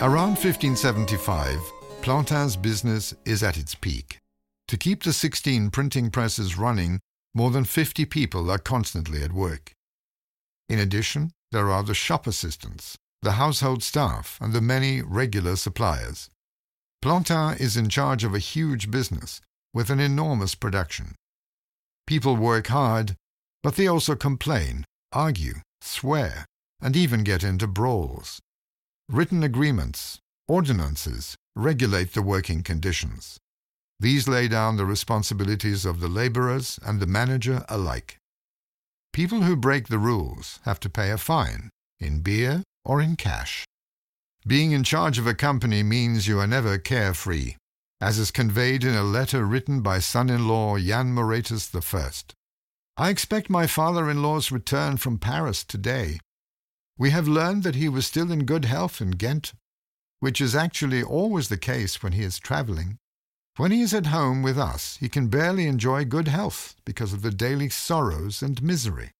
Around 1575, Plantin's business is at its peak. To keep the 16 printing presses running, more than 50 people are constantly at work. In addition, there are the shop assistants, the household staff, and the many regular suppliers. Plantin is in charge of a huge business with an enormous production. People work hard, but they also complain, argue, swear, and even get into brawls. Written agreements, ordinances, regulate the working conditions. These lay down the responsibilities of the laborers and the manager alike. People who break the rules have to pay a fine, in beer or in cash. Being in charge of a company means you are never carefree, as is conveyed in a letter written by son-in-law Jan Moretus I. I expect my father-in-law's return from Paris today. We have learned that he was still in good health in Ghent, which is actually always the case when he is traveling. When he is at home with us, he can barely enjoy good health because of the daily sorrows and misery.